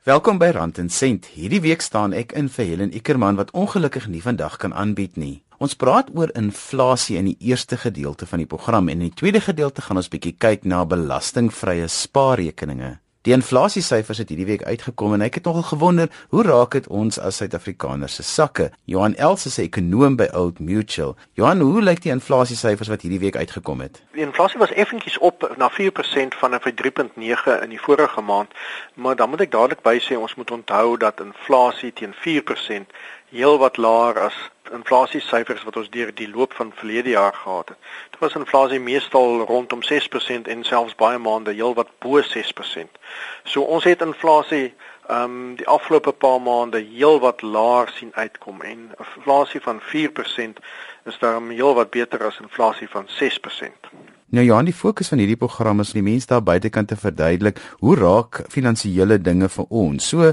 Welkom by Rand en Sent. Hierdie week staan ek in vir Helen Ikerman wat ongelukkig nie vandag kan aanbied nie. Ons praat oor inflasie in die eerste gedeelte van die program en in die tweede gedeelte gaan ons bietjie kyk na belastingvrye spaarrekeninge. Die inflasiesyfers het hierdie week uitgekom en ek het nogal gewonder, hoe raak dit ons as Suid-Afrikaners se sakke? Johan Els is 'n ekonoom by Old Mutual. Johan, hoe lyk die inflasiesyfers wat hierdie week uitgekom het? Die inflasie was effentjies op na 4% van 'n 3.9 in die vorige maand, maar dan moet ek dadelik by sê ons moet onthou dat inflasie teen 4% heelwat laer as inflasiesyfers wat ons deur die loop van verlede jaar gehad het. Dit was inflasie meestal rondom 6% en selfs baie maande heelwat bo 6%. So ons het inflasie ehm um, die afgelope paar maande heelwat laer sien uitkom en inflasie van 4% is daarom heelwat beter as inflasie van 6%. Nou ja, die fokus van hierdie program is om die mense daar buitekant te verduidelik hoe raak finansiële dinge vir ons. So,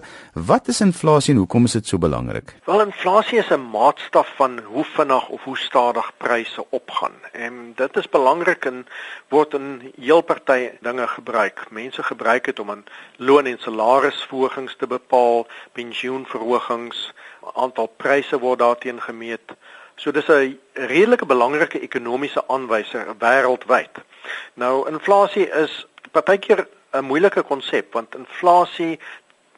wat is inflasie en hoekom is dit so belangrik? Wel, inflasie is 'n maatstaf van hoe vinnig of hoe stadig pryse opgaan. En dit is belangrik en word in heel party dinge gebruik. Mense gebruik dit om aan loon en salarisverhogings te bepaal, pensioenverhogings, aantal pryse word daarteen gemeet. So dis 'n redelike belangrike ekonomiese aanwyser wêreldwyd. Nou inflasie is partykeer 'n moeilike konsep want inflasie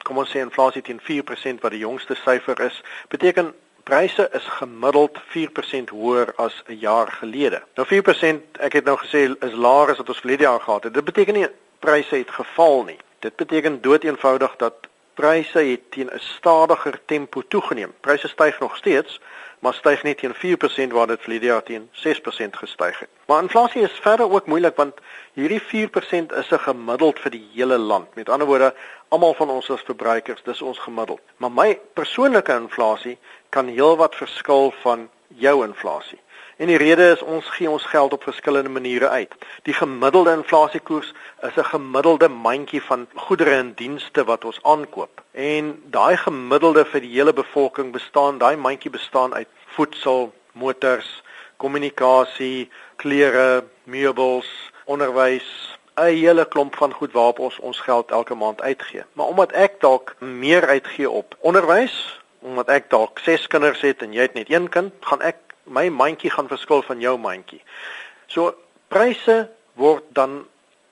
kom ons sê inflasie teen 4% wat die jongste syfer is, beteken pryse is gemiddeld 4% hoër as 'n jaar gelede. Nou 4%, ek het nou gesê is laer as wat ons verlede jaar gehad het. Dit beteken nie pryse het geval nie. Dit beteken doeteenvoudig dat pryse het teen 'n stadiger tempo toegeneem. Pryse styg nog steeds, maar styg net teen 4% waar dit verlede jaar teen 6% gestyg het. Maar inflasie is verder ook moeilik want hierdie 4% is 'n gemiddeld vir die hele land. Met ander woorde, almal van ons as verbruikers, dis ons gemiddeld. Maar my persoonlike inflasie kan heelwat verskil van jou inflasie. En die rede is ons gee ons geld op verskillende maniere uit. Die gemiddelde inflasiekoers is 'n gemiddelde mandjie van goedere en dienste wat ons aankoop. En daai gemiddelde vir die hele bevolking bestaan, daai mandjie bestaan uit voedsel, motors, kommunikasie, klere, meubels, onderwys, 'n hele klomp van goed waarop ons ons geld elke maand uitgee. Maar omdat ek dalk meer uitgee op onderwys, omdat ek dalk 6 kinders het en jy het net een kind, gaan ek my mandjie gaan verskil van jou mandjie. So pryse word dan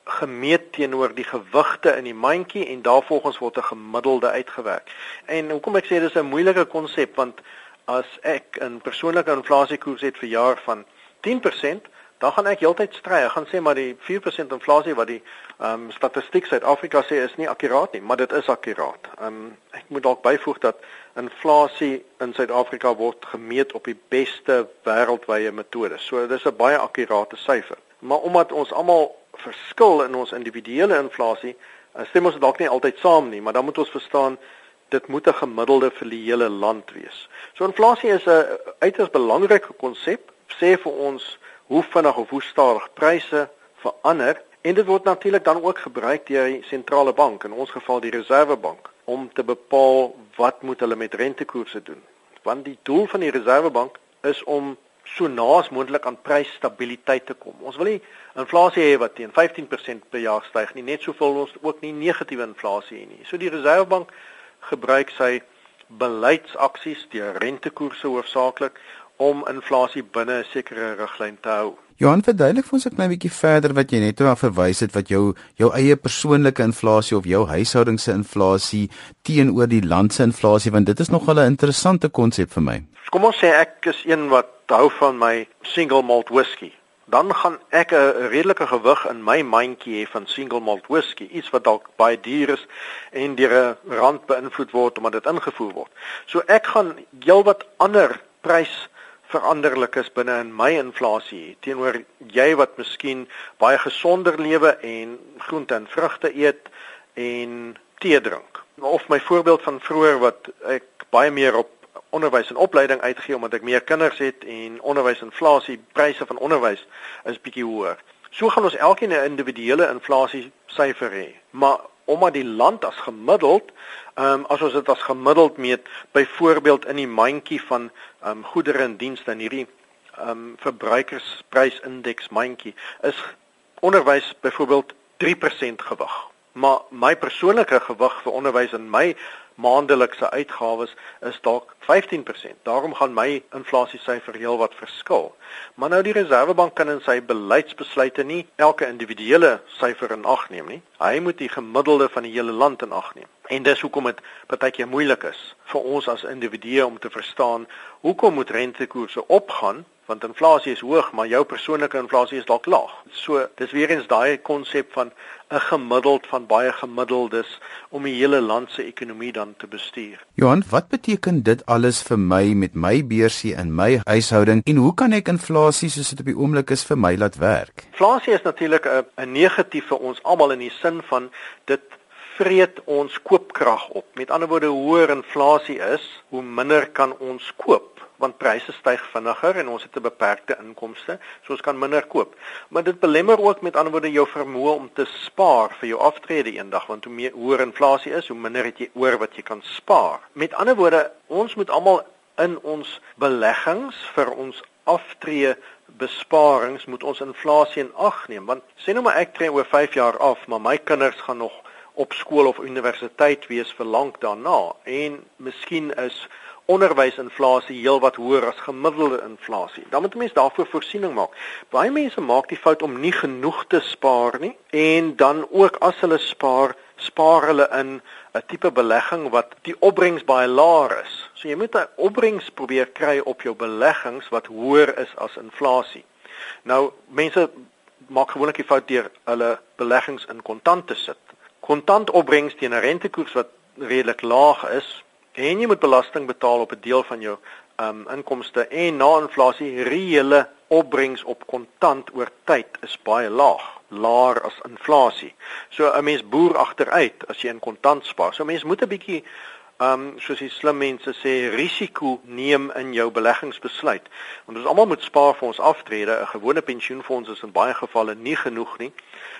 gemeet teenoor die gewigte in die mandjie en daarvolgens word 'n gemiddelde uitgewerk. En hoekom ek sê dis 'n moeilike konsep want as ek 'n persoonlike inflasiekoers het vir jaar van 10%, dan gaan ek heeltyd stry. Ek gaan sê maar die 4% inflasie wat die ehm um, statistiek Suid-Afrika sê is nie akkuraat nie, maar dit is akkuraat. Ehm um, ek moet dalk byvoeg dat inflasie in Suid-Afrika word gemeet op die beste wêreldwye metodes. So dis 'n baie akkurate syfer. Maar omdat ons almal verskil in ons individuele inflasie, stem ons dalk nie altyd saam nie, maar dan moet ons verstaan dit moet 'n gemiddelde vir die hele land wees. So inflasie is 'n uiters belangrike konsep, sê vir ons hoe vinnig of hoe stadig pryse verander en dit word natuurlik dan ook gebruik deur die sentrale bank, in ons geval die Reservebank, om te bepaal wat moet hulle met rentekoerse doen. Want die doel van die Reservebank is om so naas moontlik aan prysstabiliteit te kom. Ons wil nie inflasie hê wat teen 15% per jaar styg nie, net soveel ons ook nie negatiewe inflasie hê nie. So die Reservebank gebruik sy beleidsaksies deur rentekoerse hoofsaaklik om inflasie binne 'n sekere riglyn te hou. Johan, verduidelik vir ons 'n klein bietjie verder wat jy net oor verwys het wat jou jou eie persoonlike inflasie of jou huishouding se inflasie teenoor die land se inflasie want dit is nog 'n interessante konsep vir my. Kom ons sê ek is een wat hou van my single malt whisky. Dan gaan ek 'n redelike gewig in my mandjie hê van single malt whisky, iets wat dalk baie duur is en deur 'n rand beïnvloed word omdat dit ingevoer word. So ek gaan heelwat ander prys veranderlik is binne in my inflasie teenoor jy wat miskien baie gesonder lewe en groente en vrugte eet en tee drink. Of my voorbeeld van vroeër wat ek baie meer op onderwys en opleiding uitgee omdat ek meer kinders het en onderwysinflasie, pryse van onderwys is bietjie hoër. So gaan ons elkeen 'n individuele inflasie syfer hê. Maar omdat die land as gemiddeld Ehm um, as ons dit as gemiddeld meet, byvoorbeeld in die mandjie van ehm um, goedere en dienste in hierdie ehm um, verbruikersprysindeks mandjie is onderwys byvoorbeeld 3% gewig. Maar my persoonlike gewig vir onderwys in my maandelikse uitgawes is dalk 15%. Daarom gaan my inflasiesyfer heelwat verskil. Maar nou die Reserwebank kan in sy beleidsbesluite nie elke individuele syfer in ag neem nie. Hy moet die gemiddelde van die hele land in ag neem. En dis hoekom dit partykeer moeilik is vir ons as individue om te verstaan hoekom moet rentekoerse opgaan want inflasie is hoog, maar jou persoonlike inflasie is dalk laag. So, dis weer eens daai konsep van 'n gemiddeld van baie gemiddeldes om die hele land se ekonomie dan te bestuur. Johan, wat beteken dit alles vir my met my beursie in my huishouding en hoe kan ek inflasie soos dit op die oomblik is vir my laat werk? Inflasie is natuurlik 'n negatief vir ons almal in die sin van dit vreet ons koopkrag op. Met ander woorde, hoe hoër inflasie is, hoe minder kan ons koop want pryse styg vinniger en ons het 'n beperkte inkomste, so ons kan minder koop. Maar dit belemmer ook met ander woorde jou vermoë om te spaar vir jou aftrede eendag, want hoe meer hoër inflasie is, hoe minder het jy oor wat jy kan spaar. Met ander woorde, ons moet almal in ons beleggings vir ons aftree besparings moet ons inflasie in ag neem want sê nou maar ek tree oor 5 jaar af maar my kinders gaan nog op skool of universiteit wees vir lank daarna en miskien is onderwysinflasie heelwat hoër as gemiddelde inflasie. Dan moet 'n mens daarvoor voorsiening maak. Baie mense maak die fout om nie genoeg te spaar nie en dan ook as hulle spaar, spaar hulle in 'n tipe belegging wat die opbrengs baie laag is. So jy moet 'n opbrengs probeer kry op jou beleggings wat hoër is as inflasie. Nou mense maak gewoonlik die fout deur hulle beleggings in kontant te sit. Kontant opbrengs teen 'n rentekoers wat redelik laag is, en jy moet belasting betaal op 'n deel van jou um inkomste en na inflasie reële opbrengs op kontant oor tyd is baie laag, laer as inflasie. So 'n mens boer agteruit as jy in kontant spaar. So 'n mens moet 'n bietjie um soos die slim mense sê risiko neem in jou beleggingsbesluit. Want ons almal moet spaar vir ons aftrede. 'n Gewone pensioenfonds is in baie gevalle nie genoeg nie.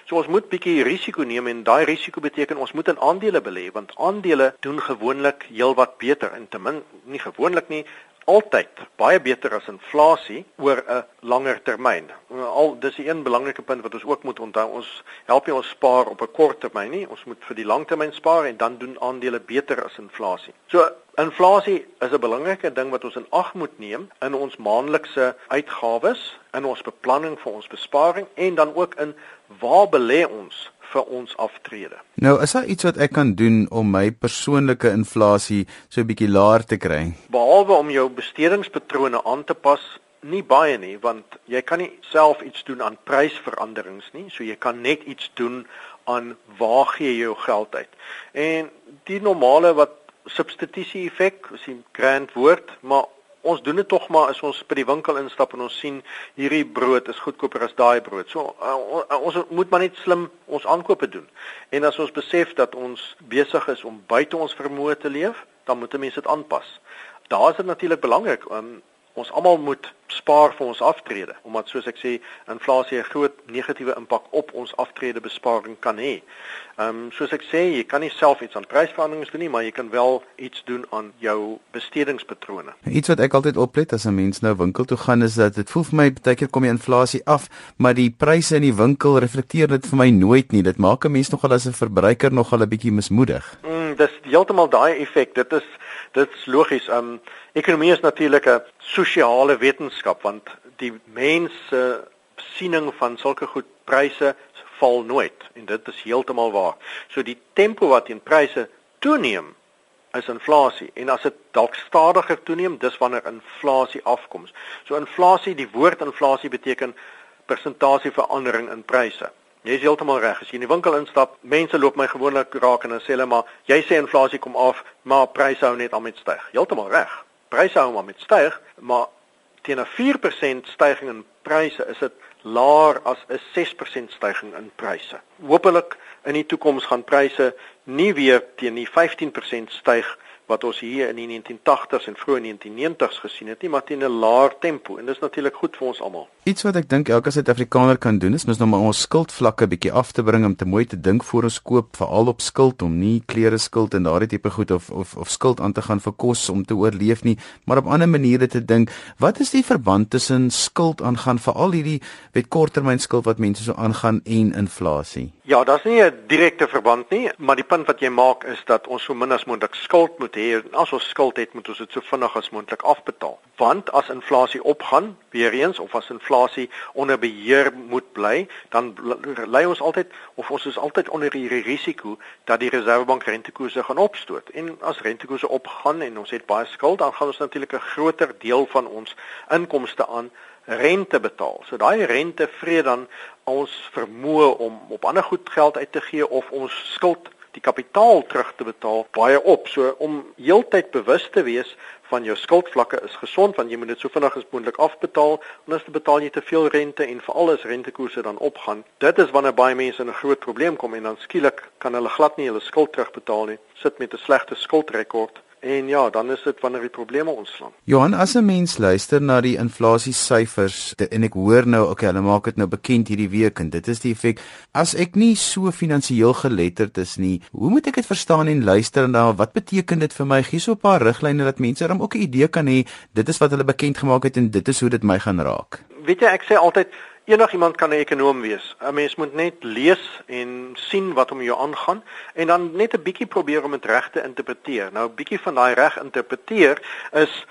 So ons moet bietjie risiko neem en daai risiko beteken ons moet in aandele belê want aandele doen gewoonlik heelwat beter en ten min nie gewoonlik nie altyd baie beter as inflasie oor 'n langer termyn. Al dis 'n een belangrike punt wat ons ook moet onthou. Ons help nie ons spaar op 'n kort termyn nie. Ons moet vir die langtermyn spaar en dan doen aandele beter as inflasie. So inflasie is 'n belangrike ding wat ons in ag moet neem in ons maandelikse uitgawes, in ons beplanning vir ons besparing en dan ook in waar belê ons vir ons aftrede. Nou, is daar iets wat ek kan doen om my persoonlike inflasie so 'n bietjie laer te kry? Behalwe om jou bestedingspatrone aan te pas, nie baie nie, want jy kan nie self iets doen aan prysveranderings nie, so jy kan net iets doen aan waar gee jy jou geld uit. En die normale wat substitusie effek, as jy grand woord, maar ons doen dit tog maar as ons by die winkel instap en ons sien hierdie brood is goedkoper as daai brood. So uh, ons moet maar net slim ons aankope doen. En as ons besef dat ons besig is om buite ons vermoë te leef, dan moet 'n mens dit aanpas. Daar is dit natuurlik belangrik om ons almal moet spaar vir ons aftrede omdat soos ek sê inflasie 'n groot negatiewe impak op ons aftrede besparing kan hê. Ehm um, soos ek sê, jy kan nie self iets aan prysveranderings doen nie, maar jy kan wel iets doen aan jou bestedingspatrone. Iets wat ek altyd oplet as 'n mens nou winkel toe gaan is dat dit voel vir my baie keer kom die inflasie af, maar die pryse in die winkel reflekteer dit vir my nooit nie. Dit maak 'n mens nogal as 'n verbruiker nogal 'n bietjie mismoedig. Mm, dis heeltemal daai effek. Dit is dit's logies. Ehm um, ekonomie is natuurlik 'n sosiale wetenskap want die mense siening van sulke goed pryse val nooit en dit is heeltemal waar. So die tempo wat in pryse toeneem is inflasie en as dit dalk stadiger toeneem, dis wanneer inflasie afkom. So inflasie, die woord inflasie beteken persentasieverandering in pryse. Jy is heeltemal reg. As jy in die winkel instap, mense loop my gewoonlik raak en dan sê hulle maar jy sê inflasie kom af, maar pryse hou net aan met styg. Heeltemal reg. Pryse hou maar met styg, maar teen 'n 4% stygings in pryse is dit laer as 'n 6% stygings in pryse. Hoopelik in die toekoms gaan pryse nie weer teen die 15% styg wat ons hier in die 1980s en vroeë 1990s gesien het nie, maar teen 'n laer tempo en dis natuurlik goed vir ons almal. Iets wat ek dink elke Suid-Afrikaner kan doen is mis nou maar ons skuldvlakke bietjie af te bring om te mooi te dink voor ons koop, veral op skuld om nie klere skuld en daardie tipe goed of of of skuld aan te gaan vir kos om te oorleef nie, maar op ander maniere te dink. Wat is die verband tussen skuld aangaan vir al hierdie wet korttermynskuld wat mense so aangaan en inflasie? Ja, daar's nie 'n direkte verband nie, maar die punt wat jy maak is dat ons so min as moontlik skuld moet hê. As ons skuld het, moet ons dit so vinnig as moontlik afbetaal. Want as inflasie opgaan, weer eens of as inflasie onder beheer moet bly, dan lê ons altyd of ons is altyd onder die risiko dat die Reserwebank rentekoerse gaan opstoot. En as rentekoerse opgaan en ons het baie skuld, dan gaan ons natuurlik 'n groter deel van ons inkomste aan rente betaal. So daai rente vrede dan ons vermoë om op ander goed geld uit te gee of ons skuld die kapitaal terug te betaal baie op. So om heeltyd bewus te wees van jou skuldvlakke is gesond want jy moet dit so vinnig as moontlik afbetaal anders betaal jy te veel rente en veral as rentekoerse dan opgaan. Dit is wanneer baie mense in 'n groot probleem kom en dan skielik kan hulle glad nie hulle skuld terugbetaal nie. Sit met 'n slegte skuldrekord En ja, dan is dit wanneer die probleme ontstaan. Johan, as 'n mens luister na die inflasie syfers en ek hoor nou, okay, hulle maak dit nou bekend hierdie week en dit is die effek. As ek nie so finansiëel geletterd is nie, hoe moet ek dit verstaan en luister na wat beteken dit vir my? Gee so 'n paar riglyne dat mense dan ook 'n idee kan hê dit is wat hulle bekend gemaak het en dit is hoe dit my gaan raak. Weet jy, ek sê altyd Enigiemand kan 'n ekonom wees. 'n Mens moet net lees en sien wat om jou aangaan en dan net 'n bietjie probeer om dit reg te interpreteer. Nou 'n bietjie van daai reg interpreteer is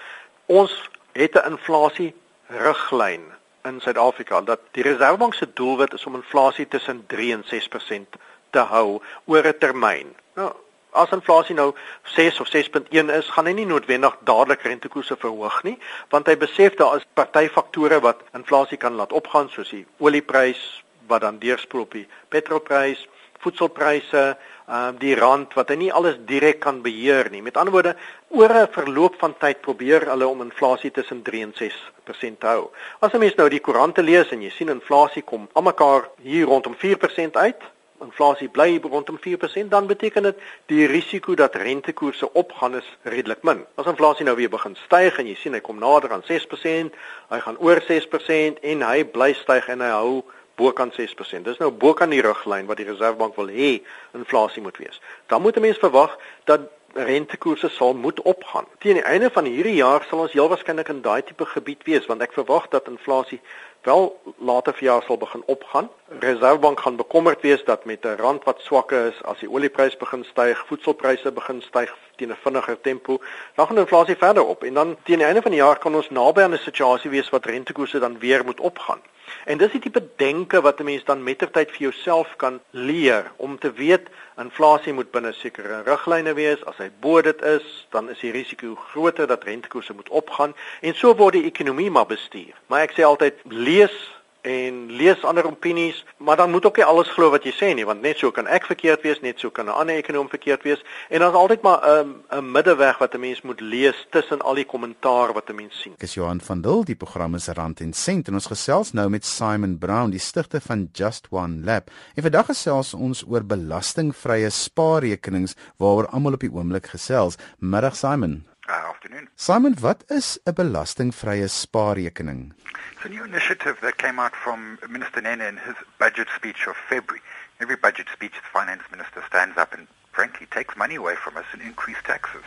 ons het 'n inflasie riglyn in Suid-Afrika dat die Reserwebank se doelwit is om inflasie tussen 3 en 6% te hou oor 'n termyn. Nou as inflasie nou 6 of 6.1 is, gaan hy nie noodwendig dadelik rentekoerse verhoog nie, want hy besef daar is party faktore wat inflasie kan laat opgaan soos die olieprys wat dan deurspoel op die petrolprys, voedselpryse, ehm uh, die rand wat hy nie alles direk kan beheer nie. Met ander woorde, oor 'n verloop van tyd probeer hulle om inflasie tussen 3 en 6% te hou. As 'n mens nou die koerante lees en jy sien inflasie kom almekaar hier rondom 4% uit, inflasie bly rondom 4%, dan beteken dit die risiko dat rentekoerse opgaan is redelik min. As inflasie nou weer begin styg en jy sien hy kom nader aan 6%, hy gaan oor 6% en hy bly styg en hy hou bokant 6%. Dis nou bokant die riglyn wat die Reserwebank wil hê inflasie moet wees. Dan moet 'n mens verwag dat rentekoerse sal moet opgaan. Teen die einde van hierdie jaar sal ons heel waarskynlik in daai tipe gebied wees want ek verwag dat inflasie wel later verjaar sal begin opgaan. Reservebank gaan bekommerd wees dat met 'n rand wat swak is, as die olieprys begin styg, voedselpryse begin styg teen 'n vinniger tempo, dan gaan inflasie verder op en dan teen die einde van die jaar kan ons naby aan 'n situasie wees wat rentekoerse dan weer moet opgaan. En dis die tipe denke wat 'n mens dan mettertyd vir jouself kan leer om te weet inflasie moet binne sekere riglyne wees. As hy bo dit is, dan is die risiko groter dat rentekoerse moet opgaan en so word die ekonomie maar bestuur. Maar ek sê altyd lees en lees ander opinies, maar dan moet ook nie alles glo wat jy sê nie, want net so kan ek verkeerd wees, net so kan 'n ander ekonom verkeerd wees en dan is altyd maar 'n um, 'n middeweg wat 'n mens moet lees tussen al die kommentaar wat 'n mens sien. Ek is Johan van Dil, die program is Rand en Sent en ons gesels nou met Simon Brown, die stigter van Just One Lab. En vandag gesels ons oor belastingvrye spaarrekenings waaroor almal op die oomblik gesels. Middag Simon. Uh, afternoon. Simon, wat is 'n belastingvrye spaarrekening? It's a new initiative that came out from Minister Nene in his budget speech of February. Every budget speech, the finance minister stands up and frankly takes money away from us and increase taxes.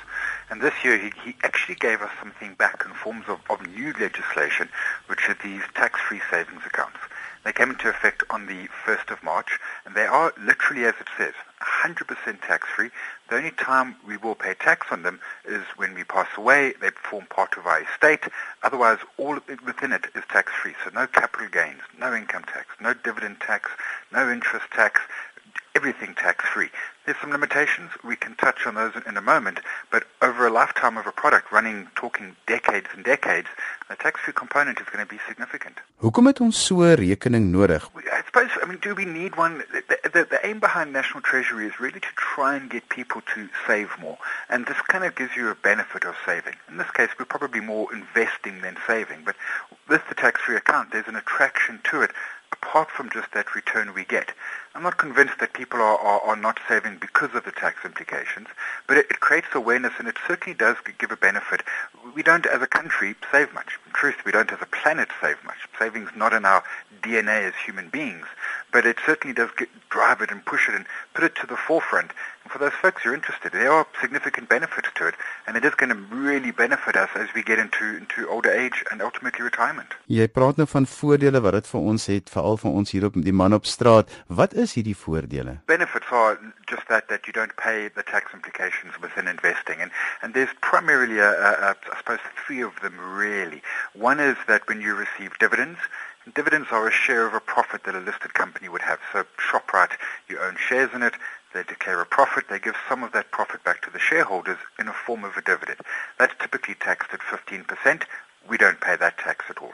And this year he, he actually gave us something back in forms of, of new legislation, which are these tax-free savings accounts. They came into effect on the 1st of March, and they are literally, as it says, 100% tax-free. The only time we will pay tax on them is when we pass away. They form part of our estate. Otherwise, all within it is tax-free. So no capital gains, no income tax, no dividend tax, no interest tax, everything tax-free. There's some limitations. We can touch on those in a moment. But over a lifetime of a product, running, talking decades and decades, the tax-free component is going to be significant. Hoekom het ons so 'n rekening nodig? I suppose, I mean, do we need one? The, the, the aim behind National Treasury is really to try and get people to save more. And this kind of gives you a benefit of saving. In this case, we're probably more investing than saving. But with the tax-free account, there's an attraction to it apart from just that return we get. I'm not convinced that people are, are, are not saving because of the tax implications, but it, it creates awareness and it certainly does give a benefit. We don't, as a country, save much. In truth, we don't, as a planet, save much. Saving's not in our DNA as human beings, but it certainly does get, drive it and push it and put it to the forefront. And for those folks who are interested, there are significant benefits to it, and it is going to really benefit us as we get into, into older age and ultimately retirement. Jy praat nou van voordele wat dit vir ons het, veral vir ons hier op die man op straat. Wat is hierdie voordele? Benefits are just that that you don't pay the tax implications within investing and and there's primarily a, a, a I suppose three of them really. One is that when you receive dividends Dividends are a share of a profit that a listed company would have. So ShopRite, you own shares in it, they declare a profit, they give some of that profit back to the shareholders in a form of a dividend. That's typically taxed at 15% we don't pay that tax at all.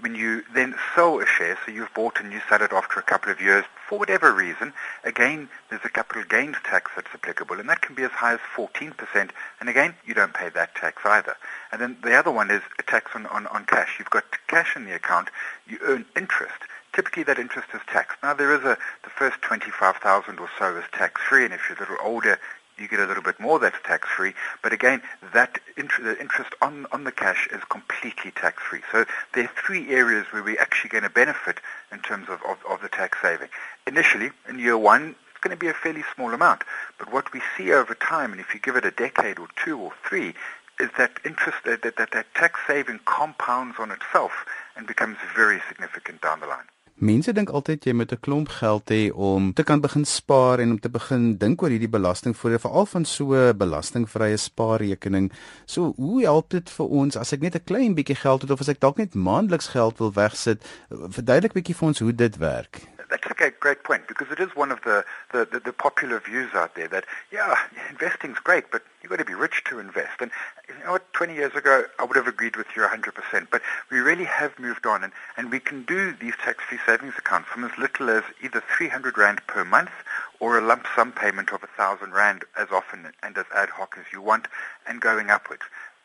When you then sell a share, so you've bought and you sell it after a couple of years, for whatever reason, again, there's a capital gains tax that's applicable, and that can be as high as 14%, and again, you don't pay that tax either. And then the other one is a tax on, on, on cash. You've got cash in the account, you earn interest. Typically that interest is taxed. Now there is a, the first 25,000 or so is tax-free, and if you're a little older, you get a little bit more that's tax-free. But again, that int- the interest on, on the cash is completely tax-free. So there are three areas where we're actually going to benefit in terms of, of, of the tax saving. Initially, in year one, it's going to be a fairly small amount. But what we see over time, and if you give it a decade or two or three, is that interest that, that, that tax saving compounds on itself and becomes very significant down the line. Mense dink altyd jy moet 'n klomp geld hê om te kan begin spaar en om te begin dink oor hierdie belastingvoordele veral van so 'n belastingvrye spaarrekening. So hoe help dit vir ons as ek net 'n klein bietjie geld het of as ek dalk net maandeliks geld wil wegsit? Verduidelik bietjie vir ons hoe dit werk. That's a great point because it is one of the, the, the, the popular views out there that, yeah, investing's great, but you've got to be rich to invest. And you know what, 20 years ago, I would have agreed with you 100%, but we really have moved on and, and we can do these tax-free savings accounts from as little as either 300 Rand per month or a lump sum payment of 1,000 Rand as often and as ad hoc as you want and going upwards.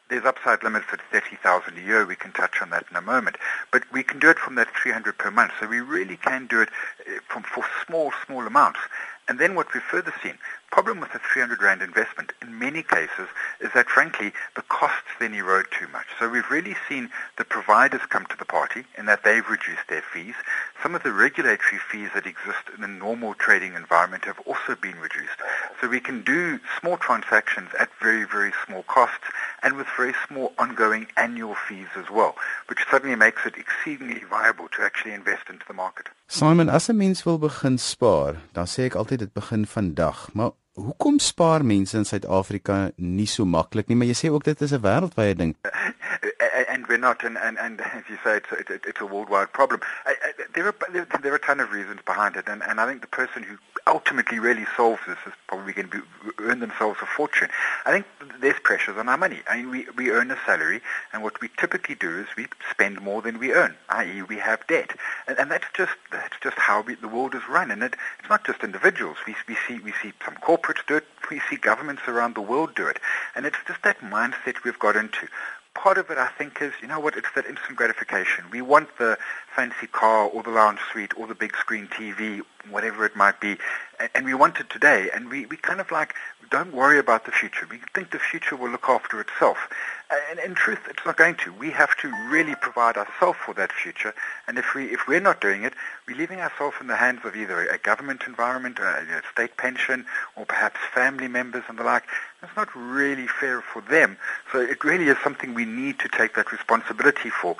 There's upside limits at 30,000 a year. We can touch on that in a moment. But we can do it from that 300 per month. So we really can do it uh, from, for small, small amounts. And then what we've further seen, problem with the 300 Rand investment in many cases is that frankly the costs then erode too much. So we've really seen the providers come to the party in that they've reduced their fees. Some of the regulatory fees that exist in a normal trading environment have also been reduced. So we can do small transactions at very, very small costs and with very small ongoing annual fees as well, which suddenly makes it exceedingly viable to actually invest into the market. Simon, as 'n mens wil begin spaar, dan sê ek altyd dit begin vandag, maar hoekom spaar mense in Suid-Afrika nie so maklik nie? Maar jy sê ook dit is 'n wêreldwye ding. and we're not, and, and, and as you say, it's, it, it's a worldwide problem. I, I, there, are, there are a ton of reasons behind it, and, and I think the person who ultimately really solves this is probably going to be, earn themselves a fortune. I think there's pressures on our money. I mean, we, we earn a salary, and what we typically do is we spend more than we earn, i.e. we have debt. And, and that's just that's just how we, the world is run. And it, it's not just individuals. We, we, see, we see some corporates do it. We see governments around the world do it. And it's just that mindset we've got into part of it, I think, is, you know what, it's that instant gratification. We want the fancy car or the lounge suite or the big screen TV, whatever it might be, and, we want it today. And we, we kind of like don't worry about the future. We think the future will look after itself. And in truth, it's not going to. We have to really provide ourselves for that future. And if, we, if we're not doing it, we're leaving ourselves in the hands of either a government environment, a state pension, or perhaps family members and the like. That's not really fair for them. So it really is something we need to take that responsibility for.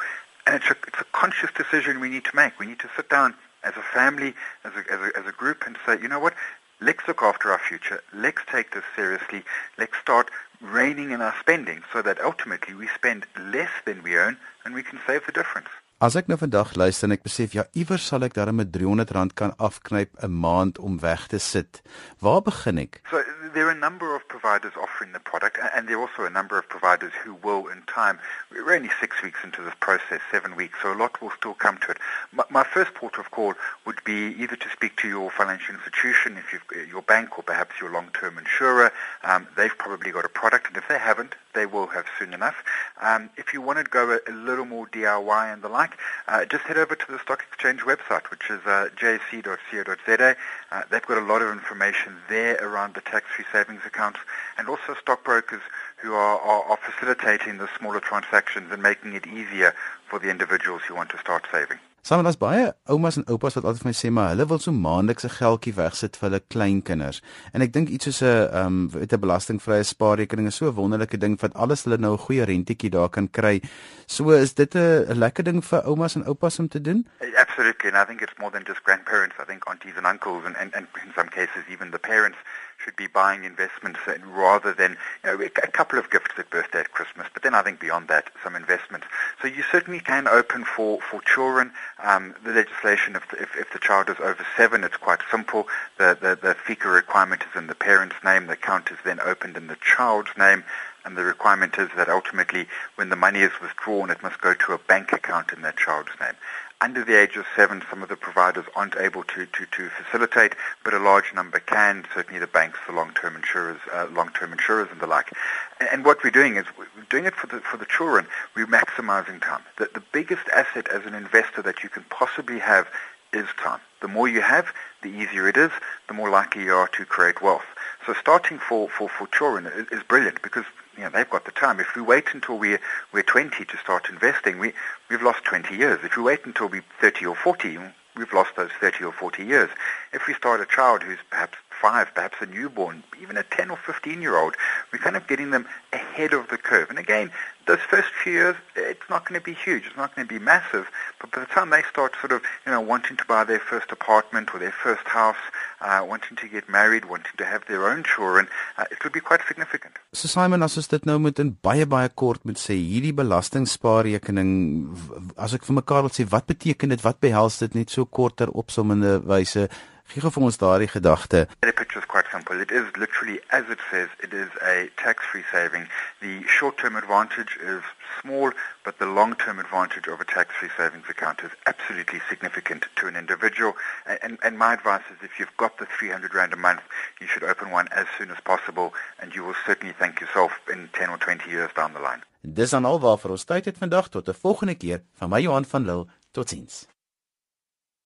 And it's a, it's a conscious decision we need to make. We need to sit down as a family, as a, as a, as a group, and say, you know what, let's look after our future. Let's take this seriously. Let's start reining in our spending so that ultimately we spend less than we earn and we can save the difference. As ek nou vandag luister en ek besef ja iewers sal ek darem met R300 kan afknyp 'n maand om weg te sit. Waar begin ek? So there are a number of providers offering the product, and there are also a number of providers who will in time. We're only six weeks into this process, seven weeks, so a lot will still come to it. My, first port of call would be either to speak to your financial institution, if you've, your bank, or perhaps your long-term insurer. Um, they've probably got a product, and if they haven't, they will have soon enough. Um, if you want to go a, a, little more DIY and the like, uh, just head over to the Stock Exchange website, which is uh, jsc.co.za. Uh, they've got a lot of information there around the tax-free savings accounts and also stockbrokers who are, are, are facilitating the smaller transactions and making it easier for the individuals who want to start saving. Met ons baie oumas en oupas wat altyd vir my sê maar hulle wil so maandeliks 'n geldjie wegsit vir hulle kleinkinders. En ek dink iets soos 'n ehm um, 'n belastingvrye spaarrekening is so 'n wonderlike ding wat alles hulle nou 'n goeie rentetjie daar kan kry. So is dit 'n lekker ding vir oumas en oupas om te doen? Absolutely. And I think it's more than just grandparents. I think aunties and uncles and and, and in some cases even the parents should be buying investments rather than you know, a couple of gifts at birthday at Christmas. But then I think beyond that, some investments. So you certainly can open for, for children. Um, the legislation, if, if, if, the child is over seven, it's quite simple. The, the, the FICA requirement is in the parent's name. The account is then opened in the child's name. And the requirement is that ultimately, when the money is withdrawn, it must go to a bank account in that child's name under the age of seven, some of the providers aren't able to, to, to facilitate, but a large number can, certainly the banks, the long-term insurers, uh, long-term insurers and the like. And, and, what we're doing is we're doing it for the, for the children. We're maximizing time. The, the biggest asset as an investor that you can possibly have is time. The more you have, the easier it is, the more likely you are to create wealth. So starting for, for, for children is, is brilliant because you know, they've got the time. If we wait until we're, we're 20 to start investing, we, we've lost 20 years. If we wait until we're 30 or 40, we've lost those 30 or 40 years. If we start a child who's perhaps five, perhaps a newborn, even a 10 or 15 year old, we're kind of getting them ahead of the curve. And again, those first few years, it's not going to be huge. It's not going to be massive. But by the time they start sort of, you know, wanting to buy their first apartment or their first house, uh, wanting to get married, wanting to have their own children, uh, it will be quite significant. So Simon, as ons dit nou met 'n baie baie kort moet sê, hierdie belastingbespaarrekening, as ek vir mekaar wil sê, wat beteken dit? Wat behels dit net so korter opsommende wyse? Gee gou vir ons daardie gedagte. The picture is quite simple. It is literally as it says, it is a tax-free saving. The short-term advantage is small, but the long-term advantage of a tax-free savings account is absolutely significant to an individual. And, and my advice is if you've got the 300 rand a month, you should open one as soon as possible, and you will certainly thank yourself in 10 or 20 years down the line. Dis aan alwaar vir ons tyd het vandag tot 'n volgende keer van my Johan van Lille. Totsiens.